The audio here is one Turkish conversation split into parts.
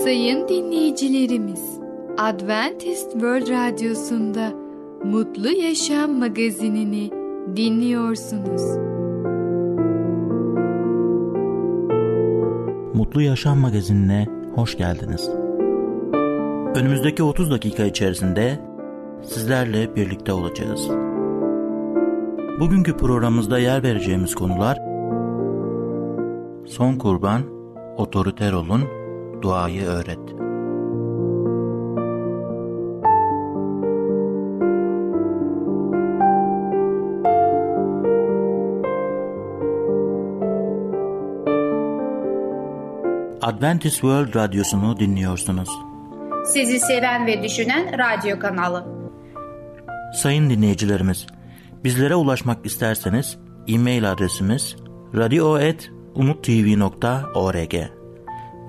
Sayın dinleyicilerimiz, Adventist World Radyosu'nda Mutlu Yaşam magazinini dinliyorsunuz. Mutlu Yaşam magazinine hoş geldiniz. Önümüzdeki 30 dakika içerisinde sizlerle birlikte olacağız. Bugünkü programımızda yer vereceğimiz konular Son kurban, otoriter olun, duayı öğret. Adventist World Radyosu'nu dinliyorsunuz. Sizi seven ve düşünen radyo kanalı. Sayın dinleyicilerimiz, bizlere ulaşmak isterseniz e-mail adresimiz radio.umutv.org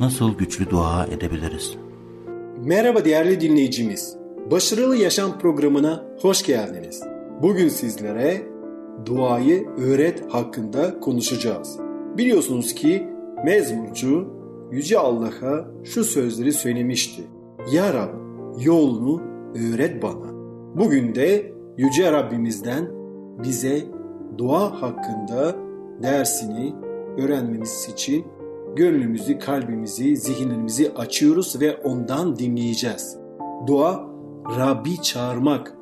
Nasıl güçlü dua edebiliriz? Merhaba değerli dinleyicimiz. Başarılı Yaşam programına hoş geldiniz. Bugün sizlere duayı öğret hakkında konuşacağız. Biliyorsunuz ki mezmurcu Yüce Allah'a şu sözleri söylemişti. Ya Rab yolunu öğret bana. Bugün de Yüce Rabbimizden bize dua hakkında dersini öğrenmemiz için gönlümüzü, kalbimizi, zihinlerimizi açıyoruz ve ondan dinleyeceğiz. Dua Rabbi çağırmak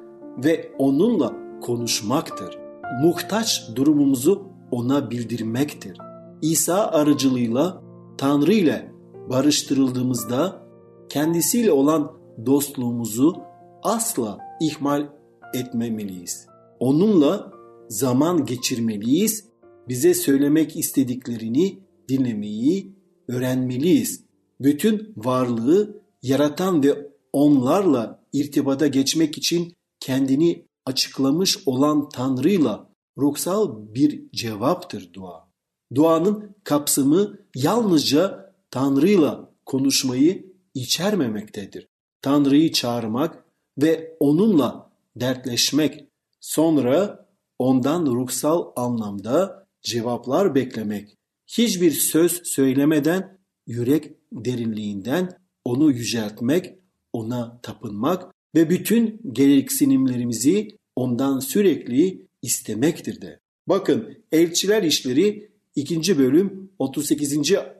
ve onunla konuşmaktır. Muhtaç durumumuzu ona bildirmektir. İsa aracılığıyla Tanrı ile barıştırıldığımızda kendisiyle olan dostluğumuzu asla ihmal etmemeliyiz. Onunla zaman geçirmeliyiz. Bize söylemek istediklerini dinlemeyi öğrenmeliyiz. Bütün varlığı yaratan ve onlarla irtibata geçmek için kendini açıklamış olan Tanrı'yla ruhsal bir cevaptır dua. Duanın kapsamı yalnızca Tanrı'yla konuşmayı içermemektedir. Tanrı'yı çağırmak ve onunla dertleşmek, sonra ondan ruhsal anlamda cevaplar beklemek. Hiçbir söz söylemeden yürek derinliğinden onu yüceltmek, ona tapınmak ve bütün gereksinimlerimizi ondan sürekli istemektir de. Bakın elçiler işleri 2. bölüm 38.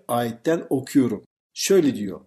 ayetten okuyorum. Şöyle diyor.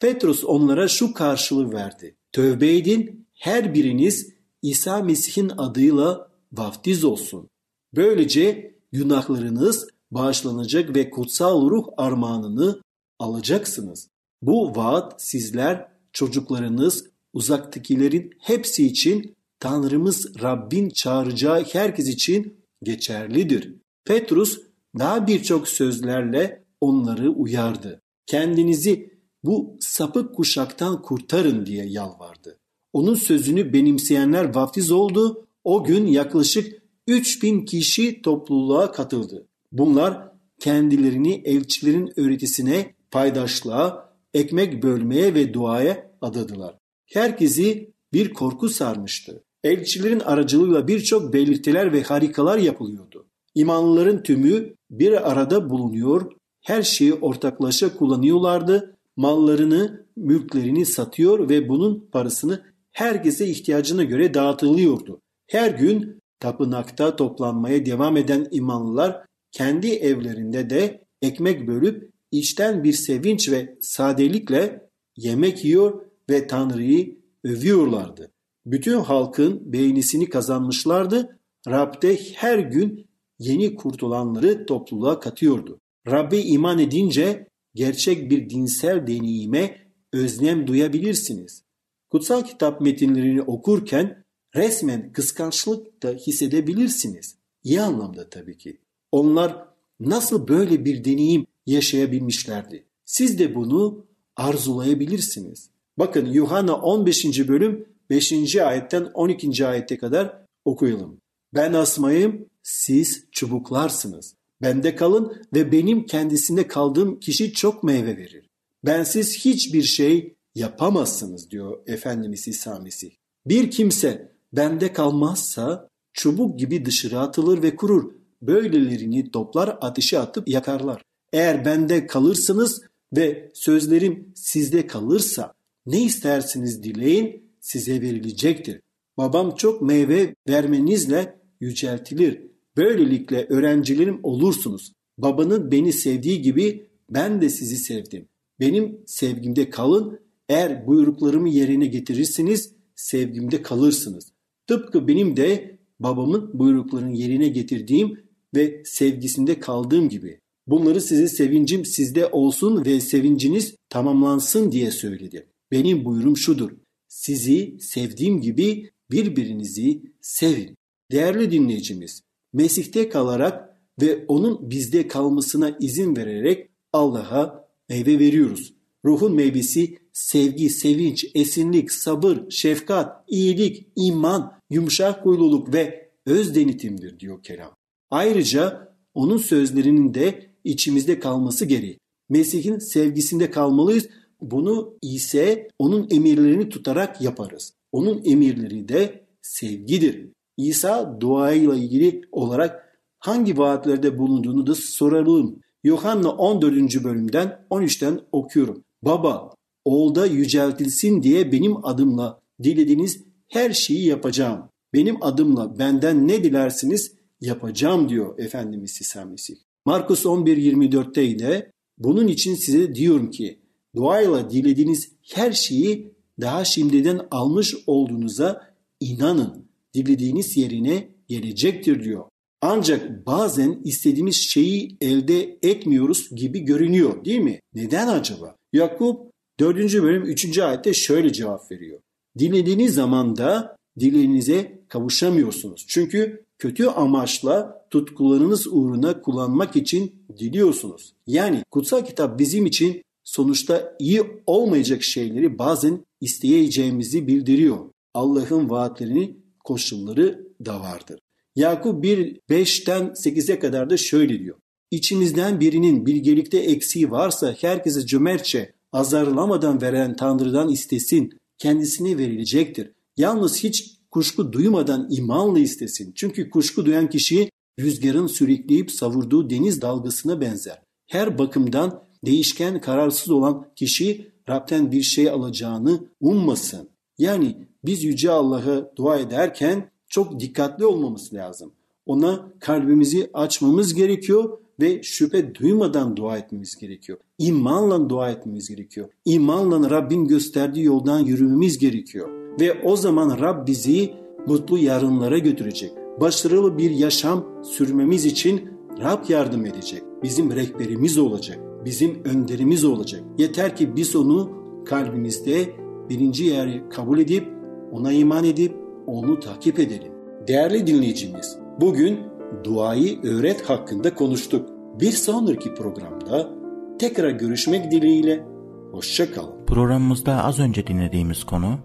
Petrus onlara şu karşılığı verdi. Tövbe edin her biriniz İsa Mesih'in adıyla vaftiz olsun. Böylece günahlarınız bağışlanacak ve kutsal ruh armağanını alacaksınız. Bu vaat sizler, çocuklarınız, uzaktakilerin hepsi için Tanrımız Rabbin çağıracağı herkes için geçerlidir. Petrus daha birçok sözlerle onları uyardı. Kendinizi bu sapık kuşaktan kurtarın diye yalvardı. Onun sözünü benimseyenler vaftiz oldu. O gün yaklaşık 3000 kişi topluluğa katıldı. Bunlar kendilerini elçilerin öğretisine, paydaşlığa, ekmek bölmeye ve duaya adadılar. Herkesi bir korku sarmıştı. Elçilerin aracılığıyla birçok belirtiler ve harikalar yapılıyordu. İmanlıların tümü bir arada bulunuyor, her şeyi ortaklaşa kullanıyorlardı, mallarını, mülklerini satıyor ve bunun parasını herkese ihtiyacına göre dağıtılıyordu. Her gün tapınakta toplanmaya devam eden imanlılar kendi evlerinde de ekmek bölüp içten bir sevinç ve sadelikle yemek yiyor ve Tanrı'yı övüyorlardı. Bütün halkın beğenisini kazanmışlardı. Rab'de her gün yeni kurtulanları topluluğa katıyordu. Rab'be iman edince gerçek bir dinsel deneyime özlem duyabilirsiniz. Kutsal kitap metinlerini okurken resmen kıskançlık da hissedebilirsiniz. İyi anlamda tabii ki. Onlar nasıl böyle bir deneyim yaşayabilmişlerdi? Siz de bunu arzulayabilirsiniz. Bakın Yuhanna 15. bölüm 5. ayetten 12. ayete kadar okuyalım. Ben asmayım, siz çubuklarsınız. Bende kalın ve benim kendisinde kaldığım kişi çok meyve verir. Bensiz hiçbir şey yapamazsınız diyor Efendimiz İsa Mesih. Bir kimse bende kalmazsa çubuk gibi dışarı atılır ve kurur. Böylelerini toplar ateşe atıp yakarlar. Eğer bende kalırsınız ve sözlerim sizde kalırsa ne istersiniz dileyin size verilecektir. Babam çok meyve vermenizle yüceltilir. Böylelikle öğrencilerim olursunuz. Babanın beni sevdiği gibi ben de sizi sevdim. Benim sevgimde kalın. Eğer buyruklarımı yerine getirirsiniz sevgimde kalırsınız. Tıpkı benim de babamın buyruklarını yerine getirdiğim ve sevgisinde kaldığım gibi. Bunları size sevincim sizde olsun ve sevinciniz tamamlansın diye söyledi. Benim buyruğum şudur. Sizi sevdiğim gibi birbirinizi sevin. Değerli dinleyicimiz, Mesih'te kalarak ve onun bizde kalmasına izin vererek Allah'a meyve veriyoruz. Ruhun meyvesi sevgi, sevinç, esinlik, sabır, şefkat, iyilik, iman, yumuşak huyluluk ve öz denetimdir diyor kelam. Ayrıca onun sözlerinin de içimizde kalması gerek. Mesih'in sevgisinde kalmalıyız. Bunu ise onun emirlerini tutarak yaparız. Onun emirleri de sevgidir. İsa duayla ilgili olarak hangi vaatlerde bulunduğunu da soralım. Yuhanna 14. bölümden 13'ten okuyorum. Baba, oğulda yüceltilsin diye benim adımla dilediğiniz her şeyi yapacağım. Benim adımla benden ne dilersiniz yapacağım diyor Efendimiz İsa Mesih. Markus 11.24'te yine bunun için size diyorum ki duayla dilediğiniz her şeyi daha şimdiden almış olduğunuza inanın. Dilediğiniz yerine gelecektir diyor. Ancak bazen istediğimiz şeyi elde etmiyoruz gibi görünüyor değil mi? Neden acaba? Yakup 4. bölüm 3. ayette şöyle cevap veriyor. Dilediğiniz zamanda dileğinize kavuşamıyorsunuz. Çünkü kötü amaçla tutkularınız uğruna kullanmak için diliyorsunuz. Yani kutsal kitap bizim için sonuçta iyi olmayacak şeyleri bazen isteyeceğimizi bildiriyor. Allah'ın vaatlerini koşulları da vardır. Yakup 1 5'ten 8'e kadar da şöyle diyor. İçimizden birinin bilgelikte eksiği varsa herkese cömertçe azarlamadan veren Tanrı'dan istesin, kendisine verilecektir. Yalnız hiç kuşku duymadan imanla istesin. Çünkü kuşku duyan kişi rüzgarın sürükleyip savurduğu deniz dalgasına benzer. Her bakımdan değişken kararsız olan kişi Rab'den bir şey alacağını ummasın. Yani biz Yüce Allah'a dua ederken çok dikkatli olmamız lazım. Ona kalbimizi açmamız gerekiyor ve şüphe duymadan dua etmemiz gerekiyor. İmanla dua etmemiz gerekiyor. İmanla Rabbin gösterdiği yoldan yürümemiz gerekiyor. Ve o zaman Rab bizi mutlu yarınlara götürecek. Başarılı bir yaşam sürmemiz için Rab yardım edecek. Bizim rehberimiz olacak. Bizim önderimiz olacak. Yeter ki biz onu kalbimizde birinci yeri kabul edip ona iman edip onu takip edelim. Değerli dinleyicimiz, bugün duayı öğret hakkında konuştuk. Bir sonraki programda tekrar görüşmek dileğiyle hoşçakalın. Programımızda az önce dinlediğimiz konu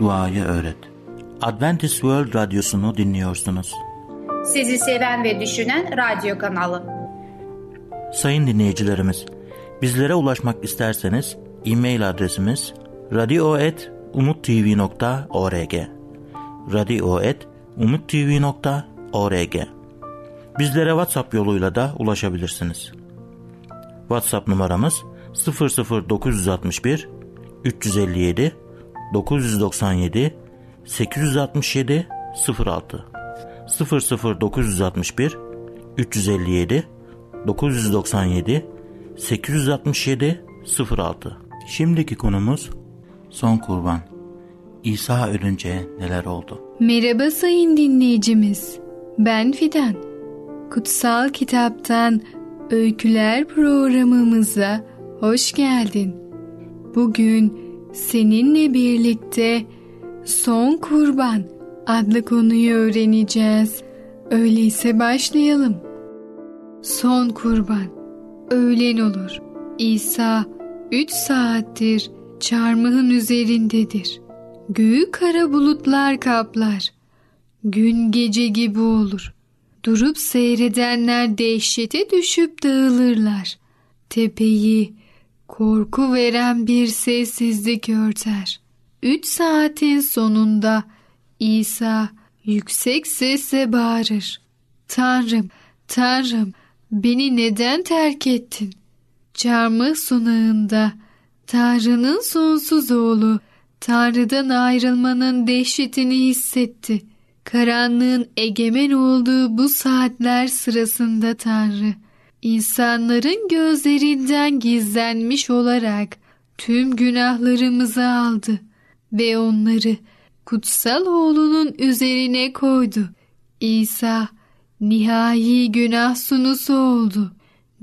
duayı öğret. Adventist World Radyosu'nu dinliyorsunuz. Sizi seven ve düşünen radyo kanalı. Sayın dinleyicilerimiz, bizlere ulaşmak isterseniz e-mail adresimiz radio.umutv.org radio.umutv.org Bizlere WhatsApp yoluyla da ulaşabilirsiniz. WhatsApp numaramız 00961 357 997 867 06 00961 357 997 867 06 Şimdiki konumuz son kurban. İsa ölünce neler oldu? Merhaba sayın dinleyicimiz. Ben Fidan. Kutsal Kitaptan Öyküler programımıza hoş geldin. Bugün seninle birlikte Son Kurban adlı konuyu öğreneceğiz. Öyleyse başlayalım. Son kurban. Öğlen olur. İsa üç saattir çarmıhın üzerindedir. Göğü kara bulutlar kaplar. Gün gece gibi olur. Durup seyredenler dehşete düşüp dağılırlar. Tepeyi korku veren bir sessizlik örter. Üç saatin sonunda İsa yüksek sesle bağırır. Tanrım, Tanrım beni neden terk ettin? Çarmıh sunağında Tanrı'nın sonsuz oğlu Tanrı'dan ayrılmanın dehşetini hissetti. Karanlığın egemen olduğu bu saatler sırasında Tanrı, insanların gözlerinden gizlenmiş olarak tüm günahlarımızı aldı ve onları kutsal oğlunun üzerine koydu. İsa nihai günah sunusu oldu.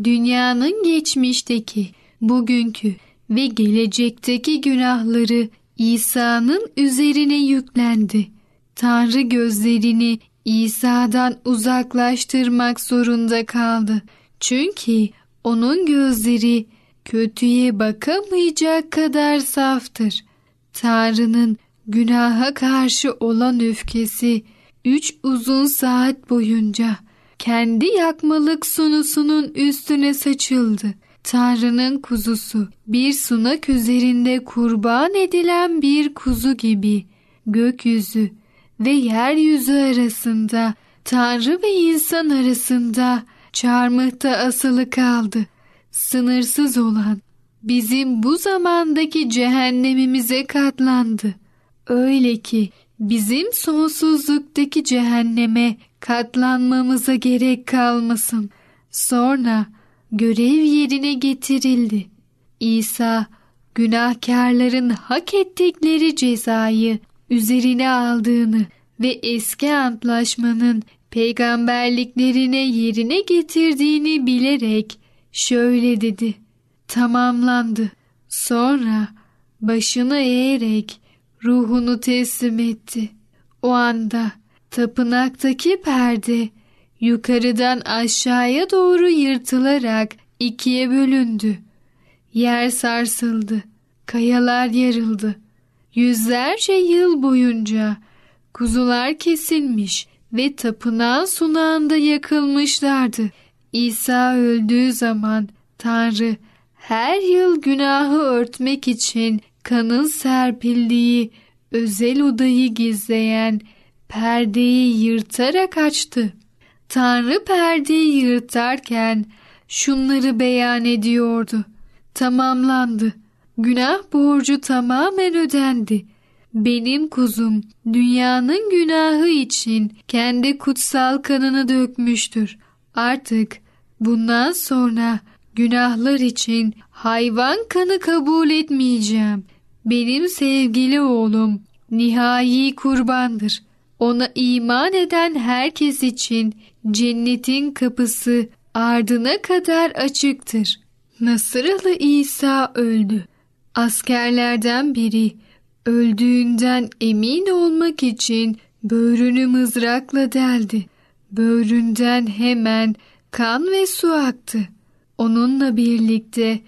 Dünyanın geçmişteki, bugünkü ve gelecekteki günahları İsa'nın üzerine yüklendi. Tanrı gözlerini İsa'dan uzaklaştırmak zorunda kaldı. Çünkü onun gözleri kötüye bakamayacak kadar saftır. Tanrı'nın günaha karşı olan öfkesi üç uzun saat boyunca kendi yakmalık sunusunun üstüne saçıldı. Tanrı'nın kuzusu bir sunak üzerinde kurban edilen bir kuzu gibi gökyüzü ve yeryüzü arasında Tanrı ve insan arasında çarmıhta asılı kaldı. Sınırsız olan bizim bu zamandaki cehennemimize katlandı. Öyle ki bizim sonsuzluktaki cehenneme katlanmamıza gerek kalmasın. Sonra görev yerine getirildi. İsa günahkarların hak ettikleri cezayı üzerine aldığını ve eski antlaşmanın peygamberliklerine yerine getirdiğini bilerek şöyle dedi. Tamamlandı. Sonra başını eğerek ruhunu teslim etti. O anda tapınaktaki perde yukarıdan aşağıya doğru yırtılarak ikiye bölündü. Yer sarsıldı, kayalar yarıldı. Yüzlerce yıl boyunca kuzular kesilmiş ve tapınağın sunağında yakılmışlardı. İsa öldüğü zaman Tanrı her yıl günahı örtmek için kanın serpildiği özel odayı gizleyen perdeyi yırtarak açtı. Tanrı perdeyi yırtarken şunları beyan ediyordu. Tamamlandı. Günah borcu tamamen ödendi. Benim kuzum dünyanın günahı için kendi kutsal kanını dökmüştür. Artık bundan sonra günahlar için hayvan kanı kabul etmeyeceğim. Benim sevgili oğlum nihai kurbandır. Ona iman eden herkes için cennetin kapısı ardına kadar açıktır. Nasıralı İsa öldü. Askerlerden biri öldüğünden emin olmak için böğrünü mızrakla deldi. Böğründen hemen kan ve su aktı. Onunla birlikte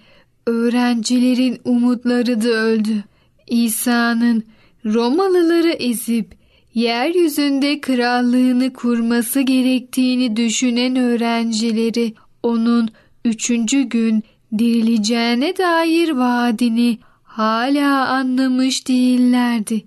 öğrencilerin umutları da öldü. İsa'nın Romalıları ezip yeryüzünde krallığını kurması gerektiğini düşünen öğrencileri onun üçüncü gün dirileceğine dair vaadini hala anlamış değillerdi.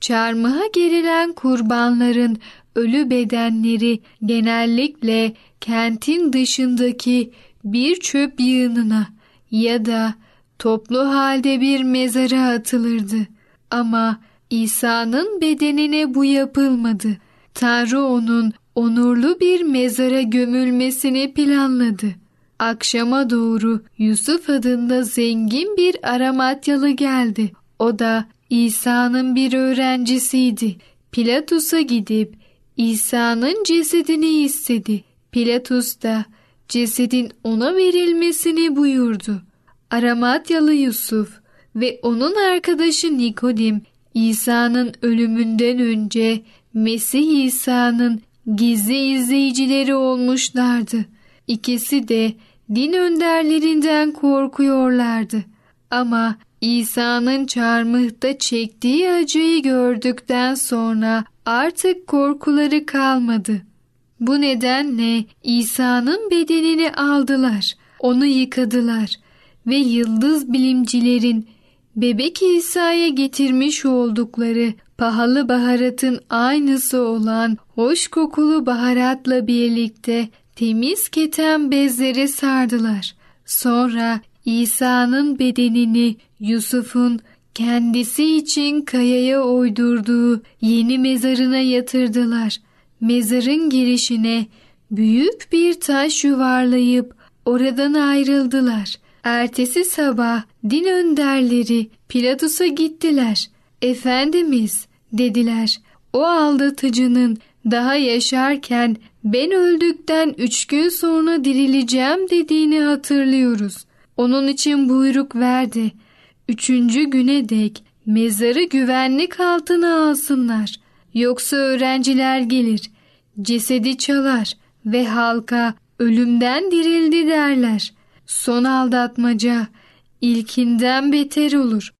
Çarmıha gerilen kurbanların ölü bedenleri genellikle kentin dışındaki bir çöp yığınına ya da toplu halde bir mezara atılırdı. Ama İsa'nın bedenine bu yapılmadı. Tanrı onun onurlu bir mezara gömülmesini planladı. Akşama doğru Yusuf adında zengin bir Aramatyalı geldi. O da İsa'nın bir öğrencisiydi. Pilatus'a gidip İsa'nın cesedini istedi. Pilatus da cesedin ona verilmesini buyurdu. Aramatyalı Yusuf ve onun arkadaşı Nikodim İsa'nın ölümünden önce Mesih İsa'nın gizli izleyicileri olmuşlardı. İkisi de din önderlerinden korkuyorlardı. Ama İsa'nın çarmıhta çektiği acıyı gördükten sonra artık korkuları kalmadı. Bu nedenle İsa'nın bedenini aldılar, onu yıkadılar ve yıldız bilimcilerin bebek İsa'ya getirmiş oldukları pahalı baharatın aynısı olan hoş kokulu baharatla birlikte temiz keten bezlere sardılar. Sonra İsa'nın bedenini Yusuf'un kendisi için kayaya oydurduğu yeni mezarına yatırdılar. Mezarın girişine büyük bir taş yuvarlayıp oradan ayrıldılar. Ertesi sabah din önderleri Pilatus'a gittiler. Efendimiz dediler o aldatıcının daha yaşarken ben öldükten üç gün sonra dirileceğim dediğini hatırlıyoruz. Onun için buyruk verdi. Üçüncü güne dek mezarı güvenlik altına alsınlar. Yoksa öğrenciler gelir, cesedi çalar ve halka ölümden dirildi derler. Son aldatmaca ilkinden beter olur.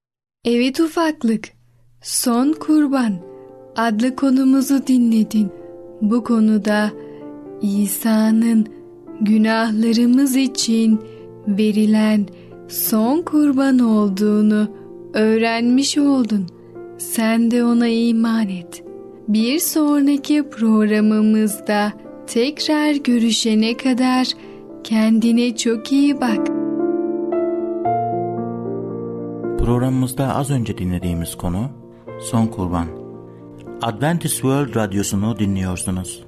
Evet ufaklık, son kurban adlı konumuzu dinledin. Bu konuda İsa'nın günahlarımız için verilen son kurban olduğunu öğrenmiş oldun. Sen de ona iman et. Bir sonraki programımızda tekrar görüşene kadar kendine çok iyi bak. Programımızda az önce dinlediğimiz konu Son Kurban. Adventist World Radyosu'nu dinliyorsunuz.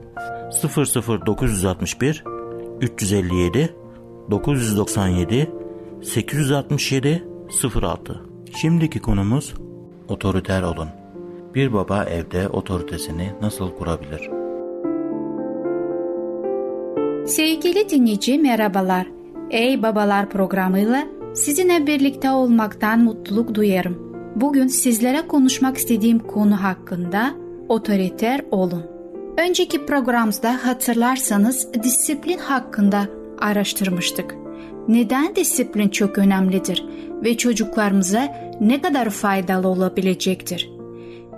00961 357 997 867 06 Şimdiki konumuz otoriter olun. Bir baba evde otoritesini nasıl kurabilir? Sevgili dinleyici merhabalar. Ey Babalar programıyla sizinle birlikte olmaktan mutluluk duyarım. Bugün sizlere konuşmak istediğim konu hakkında otoriter olun. Önceki programda hatırlarsanız disiplin hakkında araştırmıştık. Neden disiplin çok önemlidir ve çocuklarımıza ne kadar faydalı olabilecektir?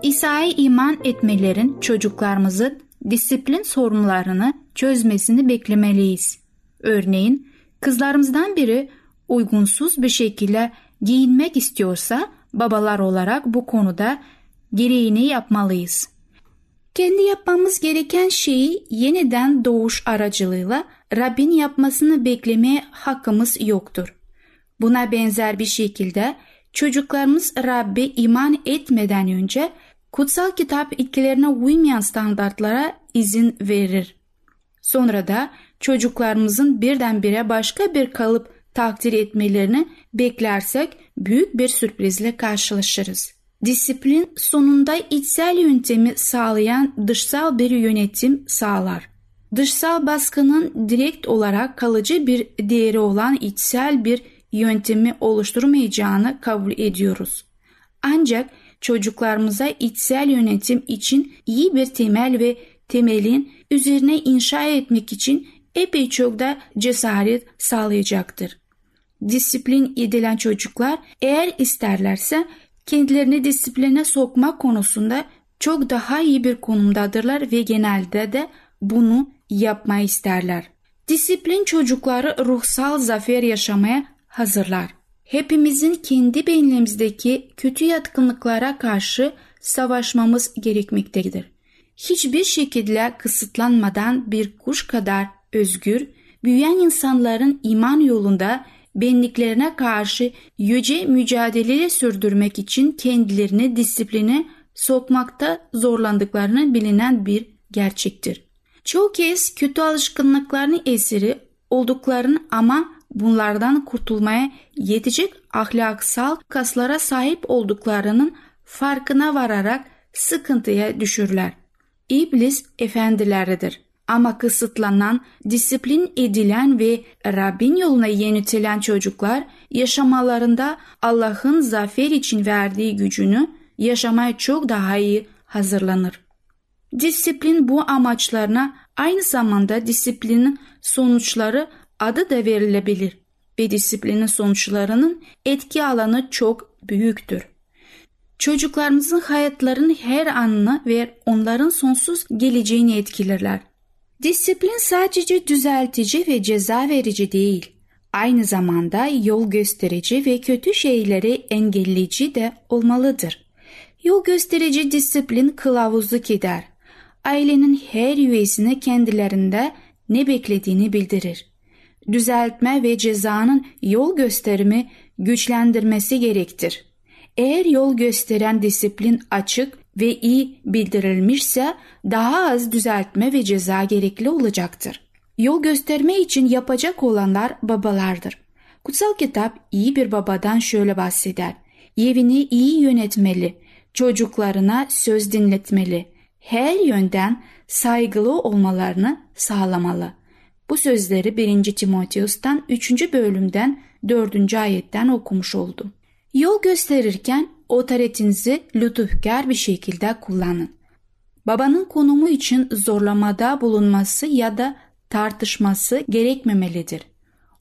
İsa'ya iman etmelerin çocuklarımızın disiplin sorunlarını çözmesini beklemeliyiz. Örneğin kızlarımızdan biri uygunsuz bir şekilde giyinmek istiyorsa babalar olarak bu konuda gereğini yapmalıyız. Kendi yapmamız gereken şeyi yeniden doğuş aracılığıyla Rabbin yapmasını beklemeye hakkımız yoktur. Buna benzer bir şekilde çocuklarımız Rabbe iman etmeden önce kutsal kitap ilkelerine uymayan standartlara izin verir. Sonra da çocuklarımızın birdenbire başka bir kalıp takdir etmelerini beklersek büyük bir sürprizle karşılaşırız. Disiplin sonunda içsel yöntemi sağlayan dışsal bir yönetim sağlar. Dışsal baskının direkt olarak kalıcı bir değeri olan içsel bir yöntemi oluşturmayacağını kabul ediyoruz. Ancak çocuklarımıza içsel yönetim için iyi bir temel ve temelin üzerine inşa etmek için epey çok da cesaret sağlayacaktır. Disiplin edilen çocuklar eğer isterlerse kendilerini disipline sokma konusunda çok daha iyi bir konumdadırlar ve genelde de bunu yapmayı isterler. Disiplin çocukları ruhsal zafer yaşamaya hazırlar. Hepimizin kendi beynimizdeki kötü yatkınlıklara karşı savaşmamız gerekmektedir. Hiçbir şekilde kısıtlanmadan bir kuş kadar özgür, büyüyen insanların iman yolunda benliklerine karşı yüce mücadele sürdürmek için kendilerini disipline sokmakta zorlandıklarını bilinen bir gerçektir. Çoğu kez kötü alışkanlıklarını esiri olduklarını ama bunlardan kurtulmaya yetecek ahlaksal kaslara sahip olduklarının farkına vararak sıkıntıya düşürler. İblis efendileridir. Ama kısıtlanan, disiplin edilen ve Rabbin yoluna yönetilen çocuklar yaşamalarında Allah'ın zafer için verdiği gücünü yaşamaya çok daha iyi hazırlanır. Disiplin bu amaçlarına aynı zamanda disiplinin sonuçları adı da verilebilir ve disiplinin sonuçlarının etki alanı çok büyüktür. Çocuklarımızın hayatlarının her anını ve onların sonsuz geleceğini etkilerler. Disiplin sadece düzeltici ve ceza verici değil, aynı zamanda yol gösterici ve kötü şeyleri engelleyici de olmalıdır. Yol gösterici disiplin kılavuzluk eder. Ailenin her üyesine kendilerinde ne beklediğini bildirir. Düzeltme ve cezanın yol gösterimi güçlendirmesi gerektir. Eğer yol gösteren disiplin açık ve iyi bildirilmişse daha az düzeltme ve ceza gerekli olacaktır. Yol gösterme için yapacak olanlar babalardır. Kutsal kitap iyi bir babadan şöyle bahseder. Evini iyi yönetmeli, çocuklarına söz dinletmeli, her yönden saygılı olmalarını sağlamalı. Bu sözleri 1. Timoteus'tan 3. bölümden 4. ayetten okumuş oldum. Yol gösterirken otoritinizi lütufkar bir şekilde kullanın. Babanın konumu için zorlamada bulunması ya da tartışması gerekmemelidir.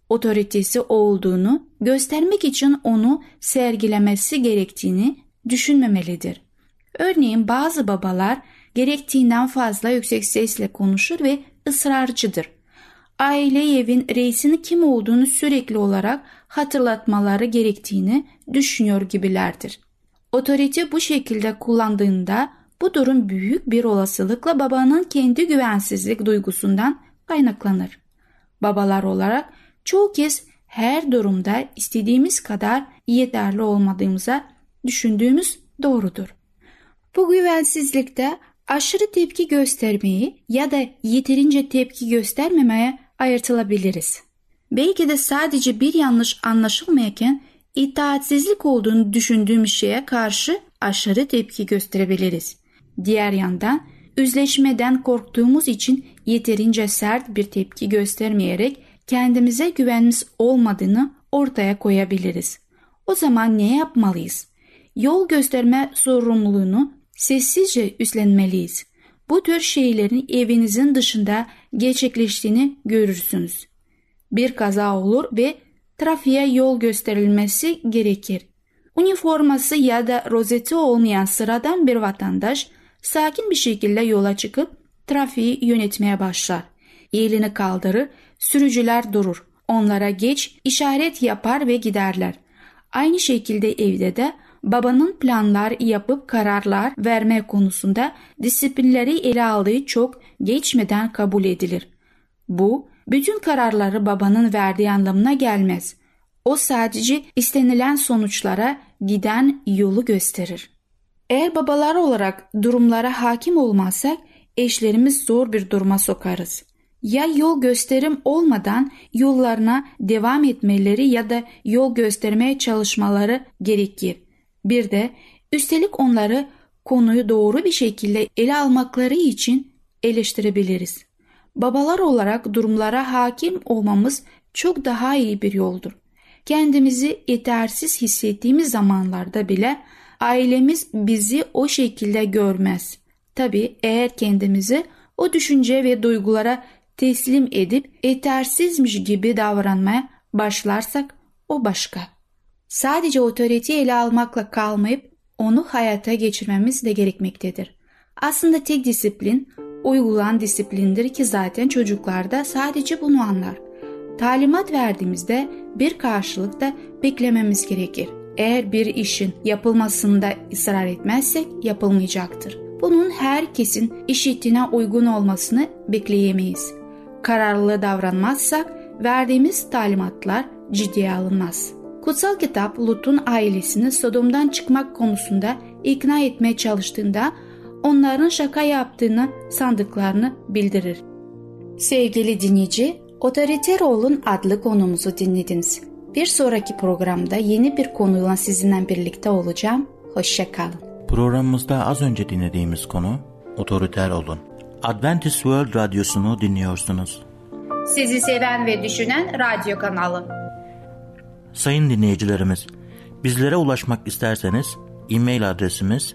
Otoritesi olduğunu göstermek için onu sergilemesi gerektiğini düşünmemelidir. Örneğin bazı babalar gerektiğinden fazla yüksek sesle konuşur ve ısrarcıdır. Aile evin reisinin kim olduğunu sürekli olarak hatırlatmaları gerektiğini düşünüyor gibilerdir. Otorite bu şekilde kullandığında bu durum büyük bir olasılıkla babanın kendi güvensizlik duygusundan kaynaklanır. Babalar olarak çoğu kez her durumda istediğimiz kadar yeterli olmadığımıza düşündüğümüz doğrudur. Bu güvensizlikte aşırı tepki göstermeyi ya da yeterince tepki göstermemeye ayırtılabiliriz. Belki de sadece bir yanlış anlaşılmayken itaatsizlik olduğunu düşündüğümüz şeye karşı aşırı tepki gösterebiliriz. Diğer yandan üzleşmeden korktuğumuz için yeterince sert bir tepki göstermeyerek kendimize güvenimiz olmadığını ortaya koyabiliriz. O zaman ne yapmalıyız? Yol gösterme sorumluluğunu sessizce üstlenmeliyiz. Bu tür şeylerin evinizin dışında gerçekleştiğini görürsünüz. Bir kaza olur ve trafiğe yol gösterilmesi gerekir. Üniforması ya da rozeti olmayan sıradan bir vatandaş sakin bir şekilde yola çıkıp trafiği yönetmeye başlar. Elini kaldırır, sürücüler durur. Onlara geç işaret yapar ve giderler. Aynı şekilde evde de babanın planlar yapıp kararlar verme konusunda disiplinleri ele aldığı çok geçmeden kabul edilir. Bu bütün kararları babanın verdiği anlamına gelmez. O sadece istenilen sonuçlara giden yolu gösterir. Eğer babalar olarak durumlara hakim olmazsak eşlerimiz zor bir duruma sokarız. Ya yol gösterim olmadan yollarına devam etmeleri ya da yol göstermeye çalışmaları gerekir. Bir de üstelik onları konuyu doğru bir şekilde ele almakları için eleştirebiliriz. Babalar olarak durumlara hakim olmamız çok daha iyi bir yoldur. Kendimizi yetersiz hissettiğimiz zamanlarda bile ailemiz bizi o şekilde görmez. Tabi eğer kendimizi o düşünce ve duygulara teslim edip yetersizmiş gibi davranmaya başlarsak o başka. Sadece otoriteyi ele almakla kalmayıp onu hayata geçirmemiz de gerekmektedir. Aslında tek disiplin uygulan disiplindir ki zaten çocuklarda sadece bunu anlar. Talimat verdiğimizde bir karşılık da beklememiz gerekir. Eğer bir işin yapılmasında ısrar etmezsek yapılmayacaktır. Bunun herkesin işittiğine uygun olmasını bekleyemeyiz. Kararlı davranmazsak verdiğimiz talimatlar ciddiye alınmaz. Kutsal kitap Lut'un ailesini Sodom'dan çıkmak konusunda ikna etmeye çalıştığında onların şaka yaptığını sandıklarını bildirir. Sevgili dinleyici, Otoriter Olun adlı konumuzu dinlediniz. Bir sonraki programda yeni bir konuyla sizinle birlikte olacağım. Hoşçakalın. Programımızda az önce dinlediğimiz konu otoriter olun. Adventist World Radyosu'nu dinliyorsunuz. Sizi seven ve düşünen radyo kanalı. Sayın dinleyicilerimiz, bizlere ulaşmak isterseniz e-mail adresimiz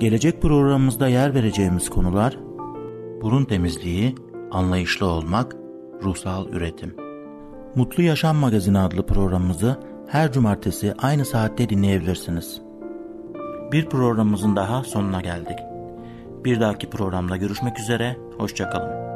Gelecek programımızda yer vereceğimiz konular burun temizliği, anlayışlı olmak, ruhsal üretim. Mutlu Yaşam Magazini adlı programımızı her cumartesi aynı saatte dinleyebilirsiniz. Bir programımızın daha sonuna geldik. Bir dahaki programda görüşmek üzere, hoşçakalın.